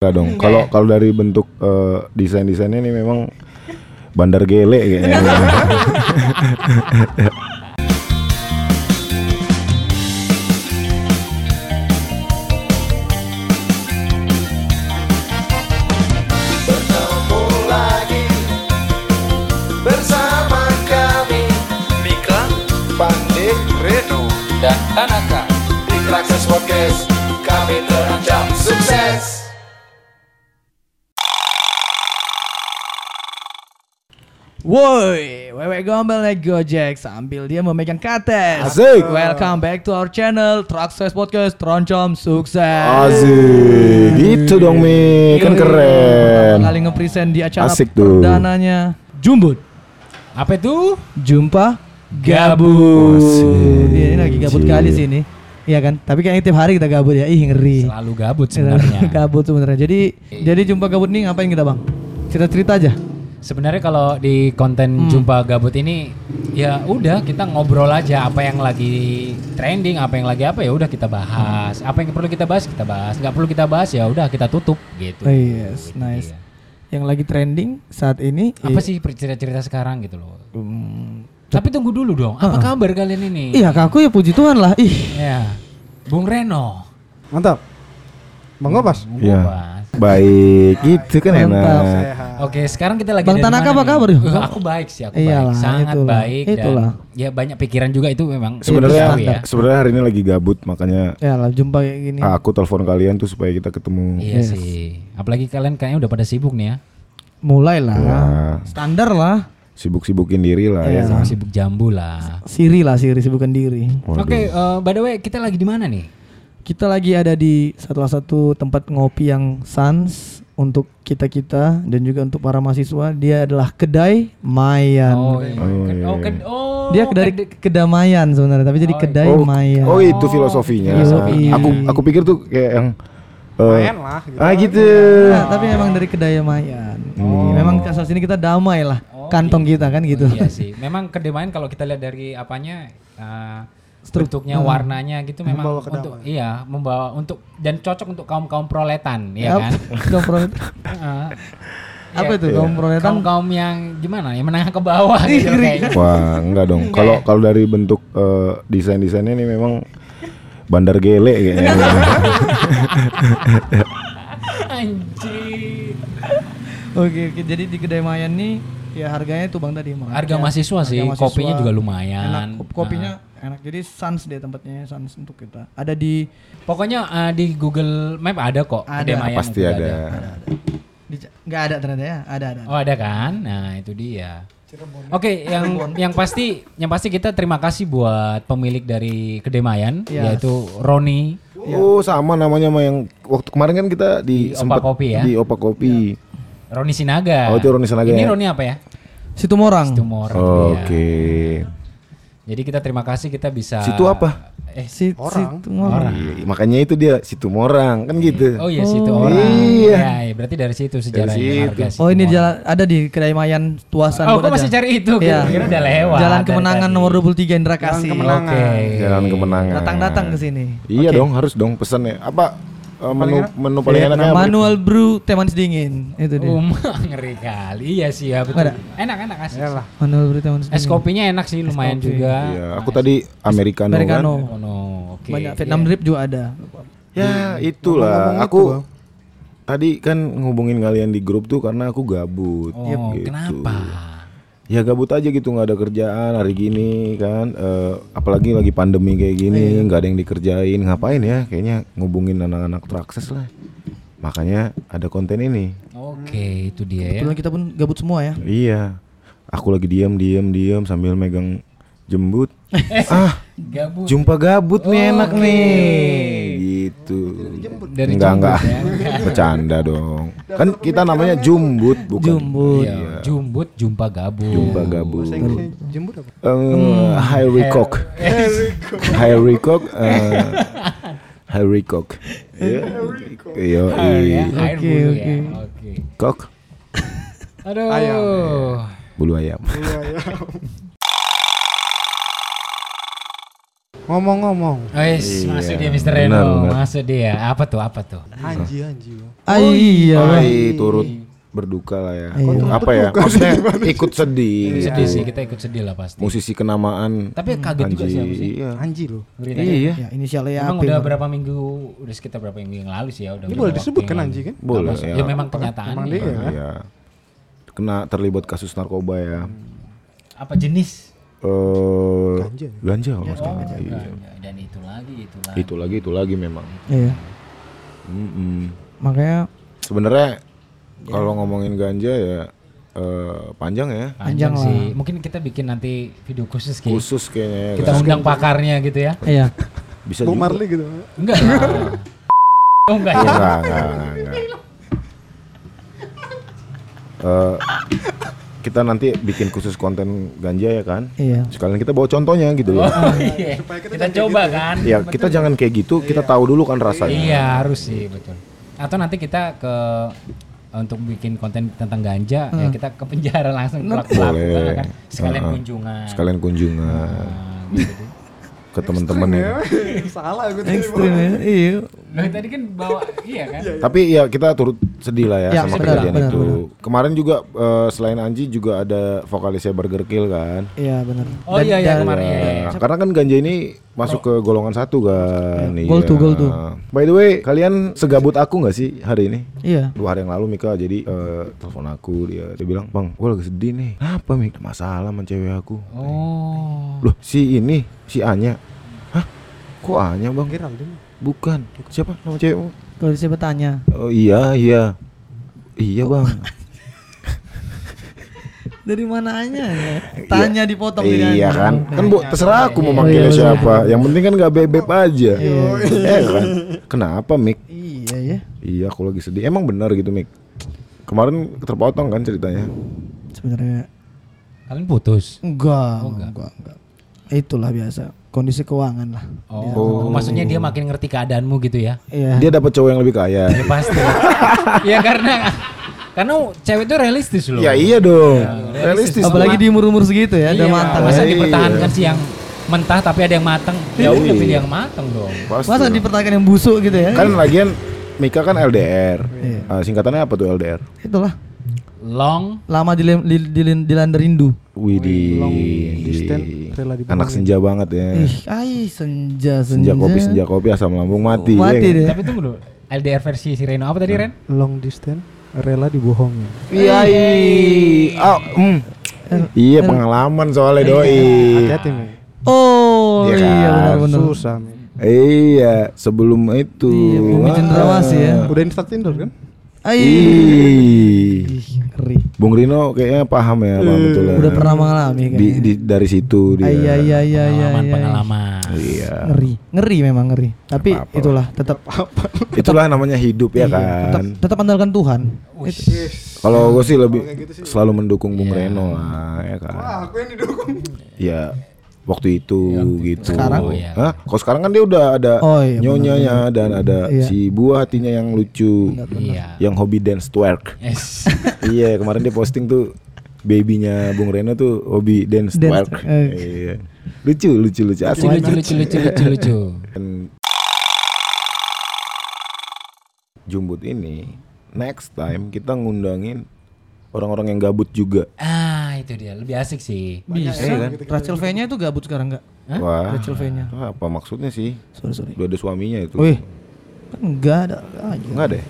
Enggak dong. Kalau kalau dari bentuk eh, desain-desainnya ini memang bandar gele kayaknya. Woi, wewe gombel naik Gojek sambil dia memegang kates. Asik. Welcome back to our channel Truckses Podcast Troncom Sukses. Asik. Gitu dong Mi, kan keren. Kali ngepresent di acara Asik tuh. perdananya Jumbut. Apa itu? Jumpa gabut. Iya, ini lagi gabut Cik. kali sih ini. Iya kan? Tapi kayaknya tiap hari kita gabut ya. Ih, ngeri. Selalu gabut sebenarnya. gabut sebenarnya. Jadi jadi jumpa gabut nih ngapain kita, Bang? Cerita-cerita aja. Sebenarnya kalau di konten jumpa gabut ini ya udah kita ngobrol aja apa yang lagi trending, apa yang lagi apa ya udah kita bahas. Apa yang perlu kita bahas kita bahas. nggak perlu kita bahas ya udah kita tutup gitu. Oh, yes, nice. Iya. Yang lagi trending saat ini Apa sih cerita-cerita sekarang gitu loh. Hmm, Tapi tunggu dulu dong. Apa kabar kalian ini? Iya, aku ya puji Tuhan lah. Ih, Ya. Bung Reno. Mantap. Bang Gobas. Iya. Baik, gitu kan Mantap. enak. Oke, sekarang kita lagi Bang Tanaka apa kabar? Aku baik sih, aku Iyalah, baik. Sangat itulah. baik Itulah. dan ya banyak pikiran juga itu memang Sebenarnya ya. sebenarnya hari ini lagi gabut makanya ya lah jumpa kayak gini. aku telepon kalian tuh supaya kita ketemu. Iya sih. Apalagi kalian kayaknya udah pada sibuk nih ya. Mulai lah. Wah, Standar lah. sibuk-sibukin diri lah ya. Sama sibuk jambu lah. Siri lah, Siri sibukan diri. Oke, eh, by the way, kita lagi di mana nih? Kita lagi ada di salah satu tempat ngopi yang sans untuk kita-kita dan juga untuk para mahasiswa. Dia adalah kedai Mayan. Oh, iya. Oh, Ken- iya. oh, ken- oh, Dia kedai ked- kedamaian sebenarnya, tapi jadi kedai Oh, Mayan. oh itu filosofinya. Filosofinya. Aku aku pikir tuh kayak yang eh, Main lah. Gitu. Ah gitu. Nah, tapi memang dari kedai Mayan. Hmm. Memang kasus ini kita damai lah. Kantong kita kan gitu. Iya sih. Memang kedemaian kalau kita lihat dari apanya eh, Struk- bentuknya, warnanya gitu memang Membawa untuk iya, membawa untuk dan cocok untuk kaum-kaum proletan, ya kan? Kaum proletan. Apa Iya. itu kaum proletan? kaum-kaum yang gimana ya menengah ke bawah gitu kayaknya. Wah, enggak dong. Kalau kalau dari bentuk eh, desain-desainnya ini memang bandar gele kayaknya. Anjir. Oke, oke. Jadi di kedai Mayan nih ya harganya itu Bang tadi. Harga Ya, mahasiswa sih, harga kopinya juga lumayan. Enak, kop- kopinya enak. Jadi sans deh tempatnya sans untuk kita. Ada di Pokoknya eh, di Google Map ada kok. Ada. Kedemaian Pasti itu ada. di nggak ada ternyata ya. Ada ada. Oh ada kan? Nah itu dia. Oke, yang yang pasti yang pasti kita terima kasih buat pemilik dari Kedemayan Yes. yaitu Roni. Oh, sama namanya sama yang waktu kemarin kan kita di, Di Opa Kopi ya? Di Opa Kopi. Roni Sinaga. Oh, itu Roni Sinaga Ini ya? Roni apa ya? Situ Morang. Tumor. Oke. Jadi kita terima kasih kita bisa Situ apa? Eh, Si, Orang. Situ Morang. Iya, makanya itu dia situ Morang kan gitu. oh iya situ Oh. orang. Iya. Ya, ya, berarti dari situ sejarahnya situ. harga Situ Oh ini Morang. jalan ada di kedai Mayan Tuasan. Oh, kok masih cari itu? Iya. Kira udah lewat. Jalan dari Kemenangan tadi. nomor 23 Indra Kasih. Kemenangan. Oke. Jalan kemenangan. Datang-datang ke sini. Iya dong, harus dong pesannya. Apa eh, menu menu paling Iya, enaknya apa? manual brew teh manis dingin. Itu dia. Um, ngeri kali. Iya sih ya betul. Ada. Enak enak asik. Iyalah. Manual brew teh manis Es dingin. kopinya enak sih lumayan kopi. juga. Iya, aku tadi americano, Americano. kan. Oh no, oke. Banyak Vietnam drip juga ada. Ya, itulah. Ngomong-ngomong Aku itu, tadi kan ngubungin kalian di grup tuh karena aku gabut. Oh, gitu. kenapa? Ya gabut aja gitu nggak ada kerjaan hari gini kan. Eh, apalagi lagi pandemi kayak gini, nggak ada yang dikerjain. Ngapain ya? Kayaknya ngubungin anak-anak trakses lah. Makanya ada konten ini. Oke, itu dia ya. Kebetulan kita pun gabut semua ya. Iya. Aku lagi diam diam diam sambil megang jembut. ah, Gabut jumpa gabut nih enak nih. Gitu. Dari enggak enggak. ya. Bercanda dong. Kan kita namanya jumbut bukan. Jumbut. Iya, jumbut jumpa gabut. Jumpa gabut. Bahasa Inggrisnya jembut apa? Eh, Harry Cock. Harry Cock. Harry Cock. Iya. Iya. Ya, iya. Oke, bulu oke. Cock. Aduh. Ayam. Bulu ayam. Ngomong-ngomong. Wes, Iya, masuk dia Mr. Reno, benar. masuk dia. Apa tuh? Apa tuh? Anji anji. Ah, iya. Bang. Ai, turut berduka lah ya. Iya. Apa ya? Maksudnya ikut sedih. Sedih sih, kita ikut sedih lah pasti. Musisi kenamaan Tapi kaget juga sih aku sih. Iya. Anji loh. Beritanya. Iya. Ya, inisialnya Emang udah Bang? berapa minggu, udah sekitar berapa minggu yang lalu sih ya udah. Ini boleh disebut kan. Anji kan? Boleh ya. Ya memang kenyataan. Emang ya. dia kan? Iya. Kena terlibat kasus narkoba ya. Apa jenis? Eh Ganja. ganja kalau nggak Oh. Iya. enggak. dan itu lagi, itu lagi. Itu lagi itu lagi memang. Iya. Mm-mm. Makanya Sebenarnya kalau ngomongin ganja ya eh, panjang ya. Panjang Panjang lah. sih. Mungkin kita bikin nanti video khusus Ki. Khusus kayaknya ya. Kita kan? undang pakarnya gitu ya. iya. Bisa juga. Marley gitu. Enggak lah. Oh enggak ya. Enggak, enggak, enggak, enggak. Kita nanti bikin khusus konten ganja ya kan? Iya. Sekalian kita bawa contohnya gitu loh. Oh, iya. Kita coba kan. Ya kita jangan kayak gitu, kita tahu dulu kan rasanya. Iya harus sih betul. Atau nanti kita ke untuk bikin konten tentang ganja ya kita ke penjara langsung Boleh. kan sekalian Heeh. kunjungan. Sekalian kunjungan Nah, gitu ke teman-teman ya. Salah gue tadi. Ekstrim ya. Iya. Loh, tadi kan bawa iya kan? Tapi ya kita turut sedih lah ya, Ya, sama kejadian benar, itu. Kemarin juga eh, selain Anji juga ada vokalisnya Burger Kill kan. Iya benar. Oh iya iya kemarin ya. Ya, karena kan ganja ini masuk ke golongan satu kan. Iya. Gold iya. to gold tuh. By the way, kalian segabut aku nggak sih hari ini? Iya. Dua hari yang lalu Mika jadi eh, telepon aku dia dia bilang bang gue lagi sedih nih apa Mik masalah sama cewek aku Oh. loh si ini si Anya hah kok Anya bang Geraldine. bukan siapa nama cewekmu Kalau siapa tanya? Oh iya iya. Iya bang. Dari mana aja ya? Tanya dipotong dengan- iya kan? Kan bu terserah aku mau Iya, manggilnya iya. siapa. Yang penting kan nggak bebek aja. Iya kan? Kenapa Mik? Iya ya. iya aku lagi sedih. Emang benar gitu Mik? Kemarin terpotong kan ceritanya? Sebenarnya Kalian putus. enggak, Oh, enggak. enggak, enggak. Itulah biasa kondisi keuangan lah. Oh. Maksudnya dia makin ngerti keadaanmu gitu ya? Iya. dia dapat cowok yang lebih kaya Ya pasti. ya karena karena cewek itu realistis loh. ya iya dong Ya, realistis Apalagi di umur-umur segitu ya, Iya, ada mantan. Masa Iya. dipertahankan sih yang mentah tapi ada yang matang. Ya udah Iya. pilih yang matang dong. Pasti Masa dong. dipertahankan yang busuk gitu ya? kan lagian Mika kan LDR Iya. Ah, singkatannya apa tuh LDR Itulah. Long Lama di di, di, dilanda rindu. Widih long distance, rela dibohongin. anak senja banget ya Ih, ai senja senja. senja kopi senja kopi asam lambung mati Mati ya kan? deh. tapi tunggu dulu. LDR versi si Reno apa tadi Ren? Long distance, rela dibohongin. iya iya Ah, mm. iya pengalaman soalnya doi Hati-hati. Oh Iya iya kan? benar-benar. Susah. nih. iya sebelum itu Iya, Bumi Cendrawasih ya. Udah install Tinder kan? Ih. Ngeri. Bung Rino kayaknya paham ya paham betul ya. Udah pernah mengalami di, kayaknya. di dari situ dia Iya iya iya iya. Pengalaman iya. pengalaman. iya Ngeri, ngeri memang ngeri. Tapi Apa-apa. itulah tetap itulah namanya hidup ya tetap kan tetap andalkan Tuhan. Kalau gue sih lebih selalu mendukung Bung Reno lah ya kan. aku yang didukung. Ya waktu itu gitu. Sekarang? Oh, iya. Hah? Kalau sekarang kan dia udah ada Oh, iya, nyonyanya dan ada Iya. si buah hatinya yang lucu, Iya. yang hobi dance twerk. Yes. iya kemarin dia posting tuh babynya Bung Reno tuh hobi dance, Dance, twerk. eh. Iya. Lucu lucu lucu asli lucu lucu lucu lucu lucu. Jumbut ini next time kita ngundangin orang-orang yang gabut juga. Ah itu dia lebih asik sih. Bisa. Iya kan? Rachel V-nya itu gabut sekarang enggak? Wah. Rachel V-nya. apa maksudnya sih? Sorry sorry. Udah ada suaminya itu. Wih. Kan enggak ada enggak aja. Enggak deh.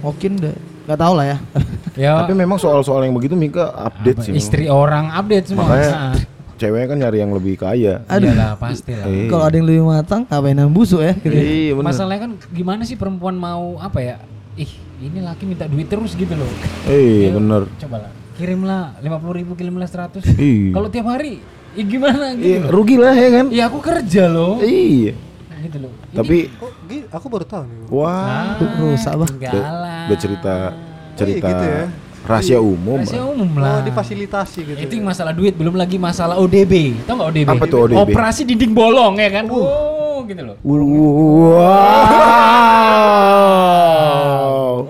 Mungkin deh. Enggak tahu lah ya. Ya Tapi memang soal-soal yang begitu Mika update apa, sih. istri orang update semua. Makanya Nah, ceweknya kan nyari yang lebih kaya. Aduh. Iyalah pasti lah. Iya. Kalau ada yang lebih matang, ngapain yang busuk ya? Gitu. Iya bener. Masalahnya kan gimana sih perempuan mau apa ya? Ih ini laki minta duit terus gitu loh. Iya Ya, bener. Coba lah. Kirimlah 50 ribu kirimlah 100 Iya. Kalau tiap hari ya gimana gitu Iya, rugi lah ya kan? Iya aku kerja loh. Iya. Gitu loh. Ini- Tapi Kok gi- aku baru tahu nih. wah, Ah, rusak, Bah. enggak udah, lah. udah cerita cerita gitu ya? rahasia umum. Rahasia umum lah. Oh, difasilitasi gitu. Itu yang masalah duit, belum lagi masalah ODB. Tahu nggak ODB? Apa tuh ODB? Operasi dinding bolong ya kan? Oh, gitu loh. Wow.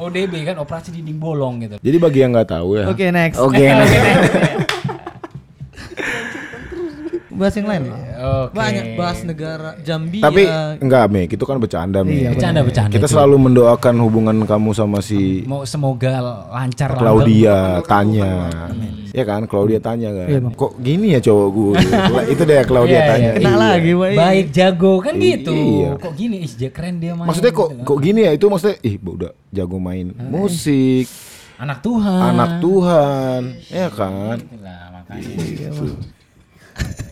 ODB kan operasi dinding bolong gitu. Jadi bagi yang nggak tahu ya. Oke, next. Oke. next. Bahas yang lain. Oke. Banyak bahas negara Jambi. Tapi ya. enggak Me, itu kan bercanda Me. Iya, Bercanda bercanda. Kita itu. selalu mendoakan hubungan kamu sama si mau semoga lancar Claudia tanya. Ya kan, Claudia tanya kan. Iya. Kok gini ya cowok gue? itu deh Claudia Iya, tanya. iya. Kena Iya. lagi, Pak. Baik jago kan gitu. iya. Kok gini ih dia keren dia main. Maksudnya kok gitu kok gini ya? Itu maksudnya ih udah jago main musik, anak Tuhan. anak Tuhan, ya kan? Itulah, makanya.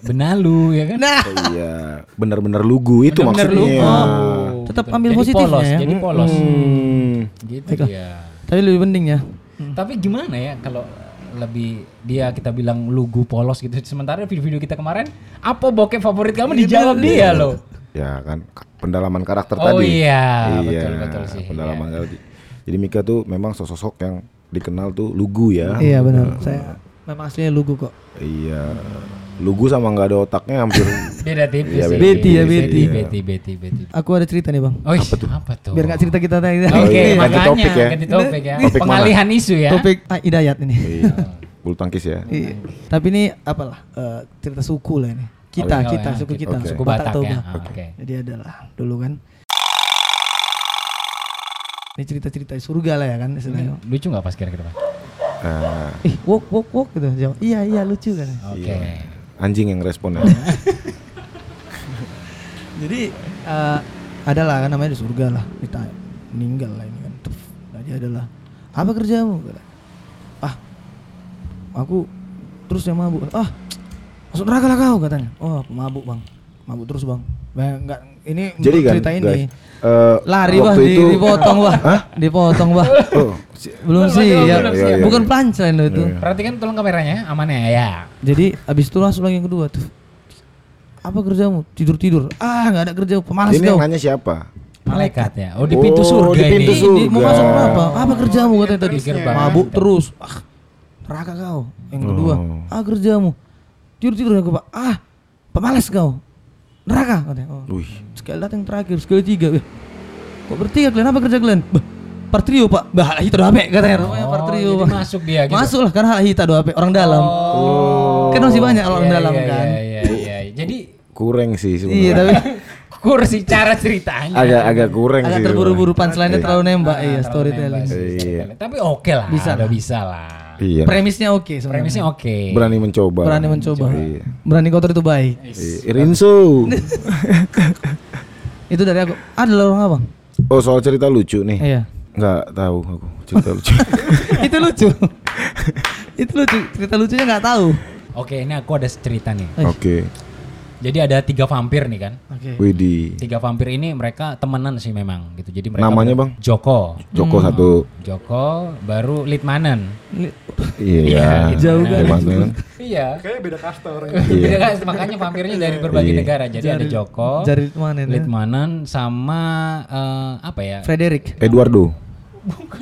Benalu ya kan? Nah, Iya, benar-benar lugu itu Benar-benar maksudnya. lugu. Tetap Betul. ambil Jadi positifnya polos, ya. Jadi polos. Hmm. Gitu Baiklah. dia. tapi lebih penting ya. Tapi gimana ya kalau lebih dia kita bilang lugu polos gitu sementara video-video kita kemarin apa bokep favorit kamu dijawab dia loh Ya kan ka- pendalaman karakter Oh tadi. iya, betul, betul sih, Pendalaman iya. karakter. Jadi Mika tuh memang sosok yang dikenal tuh lugu ya. Iya benar. Saya memang aslinya lugu kok. Iya. Lugu sama nggak ada otaknya hampir beda tipis Iya, sih. Betty ya, Betty Betty. Betty Betty Betty Aku ada cerita nih bang. oh apa tuh apa tuh Biar nggak cerita kita tadi. Oke, Oh, iya, ganti makanya topik ya. ganti topik ya. Topik mana? Pengalihan isu ya. Topik ah, Hidayat ini. iya. bulu tangkis ya. Iya. Tapi ini apalah eh, cerita suku lah ini. Kita, Oh, kita, ya, suku kita, Oke. Suku Batak Batak Toba. ya. Ah, Oke. Jadi adalah dulu kan. Ini cerita-cerita surga lah ya kan istilahnya. Lucu nggak pas kira-kira? Eh, Ih, walk, walk, walk gitu. Jawab, iya, iya lucu kan. Oke. Iya. Anjing yang respon ya. Jadi eh ada lah kan namanya di surga lah kita meninggal lah ini kan. Tuf, Jadi adalah apa kerjamu? Ah, aku terus yang mabuk. Ah, masuk neraka lah kau katanya. Oh, mabuk bang, mabuk terus bang. Bah, enggak, ini Jadi kan cerita ini. guys, eh, Lari bah, waktu di, itu dipotong bah, dipotong bah. oh, Belum sih, belum, ya. sih, ya. bukan punchline loh itu. Iya. Perhatikan tolong kameranya, aman ya? Ya. Jadi abis itu langsung lagi yang kedua tuh. Apa kerjamu? Tidur tidur. Ah nggak ada kerja. Pemalas ini kau. yang nanya siapa? Malaikat ya. Oh di pintu Oh, surga di pintu ini. surga. Ini mau masuk apa? Apa kerjamu katanya tadi? Di. Mabuk terus. Ah, neraka kau. Yang kedua, Oh. ah kerjamu. Tidur tidur aku pak. Ah, pemalas kau. Neraka katanya. Oh. Wih. Sekali datang terakhir, sekali tiga. Eh, Kok bertiga kalian? Apa kerja kalian? Bah, partrio pak. Bah, itu doa apa katanya. Oh, partrio jadi pak. masuk dia gitu. Masuk lah karena hak hita doa apa orang dalam. Oh. Kan masih banyak orang Iya, dalam iya, kan. Iya, iya, iya. Jadi Kurang sih Iya sebenarnya. tapi kursi cara ceritanya. agak agak kurang agak sih. terburu-buru punchline-nya Iya. terlalu nembak. Ah, Iya, terlalu storytelling. nembak sih, Iya. Tapi oke lah. Bisa udah lah. bisa lah. Iya. Premisnya oke sebenarnya. Premisnya oke. Berani mencoba. Berani mencoba. Iya. Berani kotor itu baik. Iya. Rinso. Itu dari aku. Ada lah orang abang. Oh soal cerita lucu nih. Iya. Nggak tahu aku cerita lucu. itu lucu. itu lucu. Cerita lucunya nggak tahu. Oke, ini aku ada cerita nih. Oke. Jadi ada tiga vampir nih kan. Oke. Widih. Tiga vampir ini mereka temenan sih memang gitu. Jadi mereka Namanya, Bang? Joko. Joko Hmm. satu. Joko baru Litmanen. Ini- Iya. jauh kan. Iya. Kayaknya beda kasta orangnya. Iya. Beda kan, makanya vampirnya dari berbagai Iya. negara. Jadi ada Joko, Jari mana ini? Litmanen sama eh, apa ya? Frederick. Eduardo.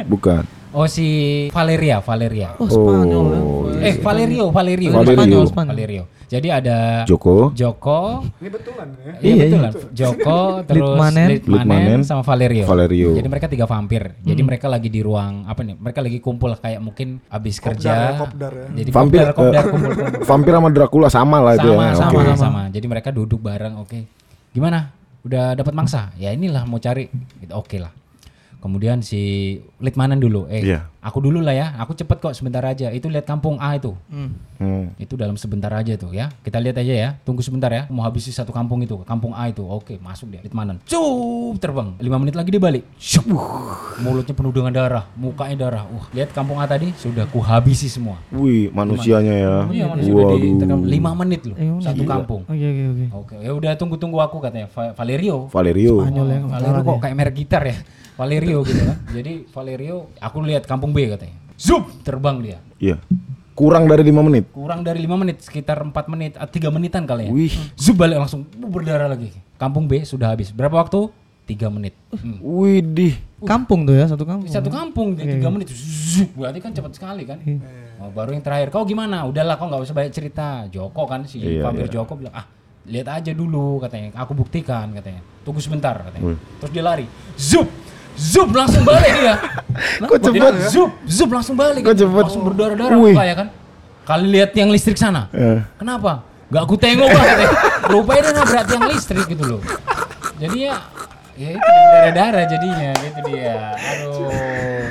Bukan. Oh si Valeria, Valeria. Oh, Spanyol. ya. Oh, Eh Valerio, Valerio. Valerio. Spanyol, Spanyol. Valerio. Jadi ada Joko. Joko, Ini betulan ya. iya Iya, betul lah. Joko, terus Litmanen. Litmanen, sama Valerio. Valerio. Jadi mereka tiga vampir. Hmm. Jadi mereka lagi di ruang apa nih? Mereka lagi kumpul kayak mungkin habis Kopdar kerja. ya, kopdar ya. Jadi Vampir, kopdar, kopdar, eh, kumpul, kumpul. Vampir sama Dracula sama lah itu sama, ya. sama, Oke. sama, Jadi mereka duduk bareng. Oke. Gimana? Udah dapat mangsa? Ya inilah mau cari. Gitu, Oke lah. Kemudian si Litmanen dulu. Eh, Iya. aku dulu lah ya. Aku cepet kok sebentar aja. Itu lihat kampung A itu. Hmm. Hmm. Itu dalam sebentar aja tuh ya. Kita lihat aja ya. Tunggu sebentar ya. Mau habisi satu kampung itu. Kampung A itu. Oke, masuk dia. Litmanen. Cuup, terbang. Lima menit lagi dia balik. Syuk. Mulutnya penuh dengan darah. Mukanya darah. Wah, lihat kampung A tadi sudah kuhabisi semua. Wih, manusianya ya. Iya, manusia udah di Waduh. terkam- lima menit loh. Eh, Satu gila. kampung. Oke oke oke. Oke, ya udah tunggu-tunggu aku katanya. Va- Valerio. Valerio. Spanyol yang Valerio kok kayak merek gitar ya. Valerio gitu kan. Jadi Valerio, aku lihat kampung B katanya. Zup, terbang dia. Iya. Kurang dari lima menit. Kurang dari lima menit, sekitar 4 menit, 3 menitan kali ya. Wih. Zup balik langsung uh, berdarah lagi. Kampung B sudah habis. Berapa waktu? 3 menit. Hmm. Widih. Kampung tuh ya satu kampung. Satu kampung di 3 menit. Zup, berarti kan cepat sekali kan. Oh, baru yang terakhir, kau gimana? Udahlah, kau nggak usah banyak cerita. Joko kan si Iya, vampir iya. Joko bilang, ah lihat aja dulu katanya. Aku buktikan katanya. Tunggu sebentar katanya. Wih. Terus dia lari. Zup, zup langsung balik dia. Kok cepet? Zup, zup langsung balik. Kok cepet? Langsung berdarah-darah muka ya kan. Kali lihat yang listrik sana. Eh. Kenapa? Gak aku tengok banget ya. Rupanya dia nabrak tiang listrik gitu loh. Jadi ya ya itu darah-darah jadinya gitu dia. Aduh. Eh,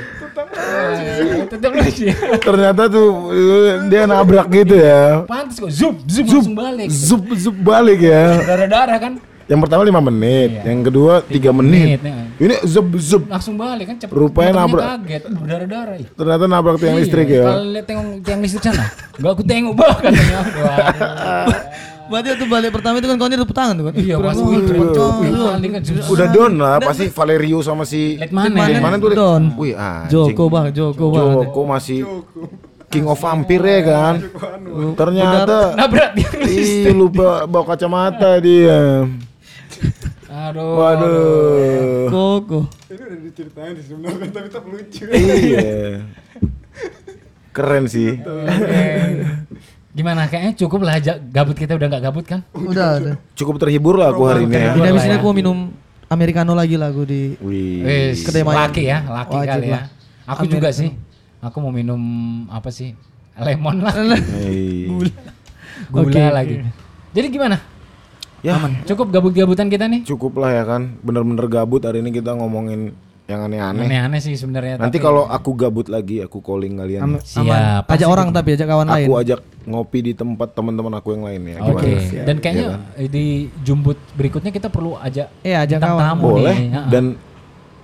Tetap lucu ya. Ternyata tuh dia nabrak gitu ya. Pantes kok zup zup, langsung balik. Zup zup balik ya. Darah-darah kan Yang pertama lima menit, Iya. yang kedua tiga menit. menit, ya. Ini zup zup. langsung balik kan cepet. Rupanya nabrak. kaget, uh, darah-darah. ih. Ternyata nabrak tiang Iya, listrik Kalau ya. lihat tengok tiang listrik sana, gak aku tengok bah katanya. Waduh. Berarti waktu balik pertama itu kan kau tepuk tangan tuh kan. Iya, cepet banget. balik kan. Udah down lah pasti Valerio sama si Lihat mana? Lihat mana tuh? Down. Wih, anjing. Joko bang, Joko bang. Joko masih King of Vampir ya kan. Ternyata Nabrak listrik. Ih, lupa bawa kacamata dia. Aduh. Waduh. Koko. Ini udah diceritain sih sebenarnya tapi tetap lucu. Iya. Keren sih. Oke. Gimana kayaknya cukup lah aja gabut kita udah nggak gabut kan? Udah, udah. Cukup terhibur lah aku hari ini ya. Ini habis lah ini ya. aku mau minum americano lagi lah aku di Wih. Laki ya, laki Wajib kali ya. Aku juga sih. Aku mau minum apa sih? Lemon lah. Hei. Gula Oke, lagi. Jadi gimana? Ya, Cukup gabut-gabutan kita nih? cukup lah ya kan. Bener-bener gabut hari ini kita ngomongin yang aneh-aneh. Aneh-aneh sih sebenarnya. Nanti tapi- kalau aku gabut lagi, aku calling kalian. Am- Siap, aman. pasti Ajak orang tapi ajak kawan lain. Aku ajak ngopi di tempat teman-teman aku yang lain ya. Oke. Gimana? Dan kayaknya Iya kan? di jumbut berikutnya kita perlu ajak Iya, ajak kawan. tamu Boleh. nih. Dan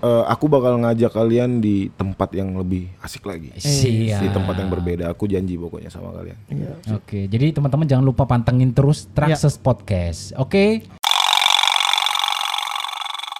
eh, aku bakal ngajak kalian di tempat yang lebih asik lagi. Siap. Di tempat yang berbeda. Aku janji pokoknya sama kalian. Iya. Oke, jadi teman-teman jangan lupa pantengin terus Traxxas Podcast. Oke.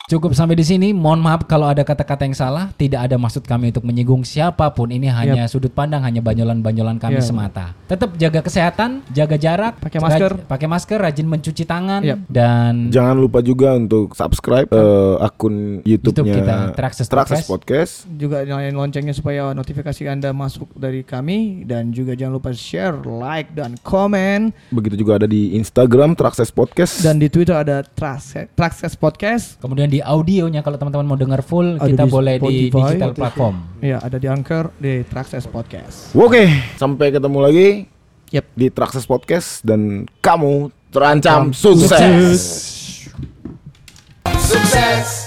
Cukup sampai di sini. Mohon maaf kalau ada kata-kata yang salah. Tidak ada maksud kami untuk menyinggung siapa pun. Ini hanya sudut pandang, hanya banyolan-banyolan kami Yap. semata. Tetap jaga kesehatan, jaga jarak, Pakai masker. raj- pakai masker, rajin mencuci tangan Yap. dan Jangan lupa juga untuk subscribe eh, akun YouTube YouTube-nya kita, Traxxas Traxxas Podcast. Podcast. Juga nyalain loncengnya supaya notifikasi Anda masuk dari kami dan juga jangan lupa share, like dan komen Begitu juga ada di Instagram Traxxas Podcast. dan di Twitter ada Traxxas Podcast. kemudian di audionya kalau teman-teman mau dengar full Ada kita di boleh di Spotify. digital platform. Iya, ada di Anchor di Traxxas Podcast. Oke, sampai ketemu lagi Yep. di Traxxas Podcast dan kamu terancam sukses. Success.